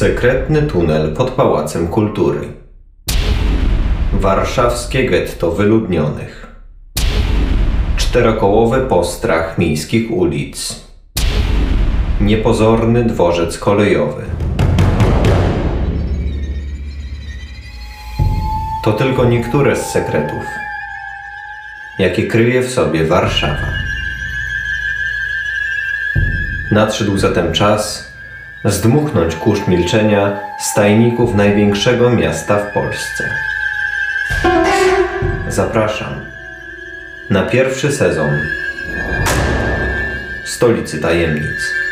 Sekretny tunel pod Pałacem Kultury. Warszawskie getto wyludnionych. Czterokołowy postrach miejskich ulic. Niepozorny dworzec kolejowy. To tylko niektóre z sekretów, jakie kryje w sobie Warszawa. Nadszedł zatem czas zdmuchnąć kurz milczenia stajników największego miasta w Polsce. Zapraszam na pierwszy sezon Stolicy Tajemnic.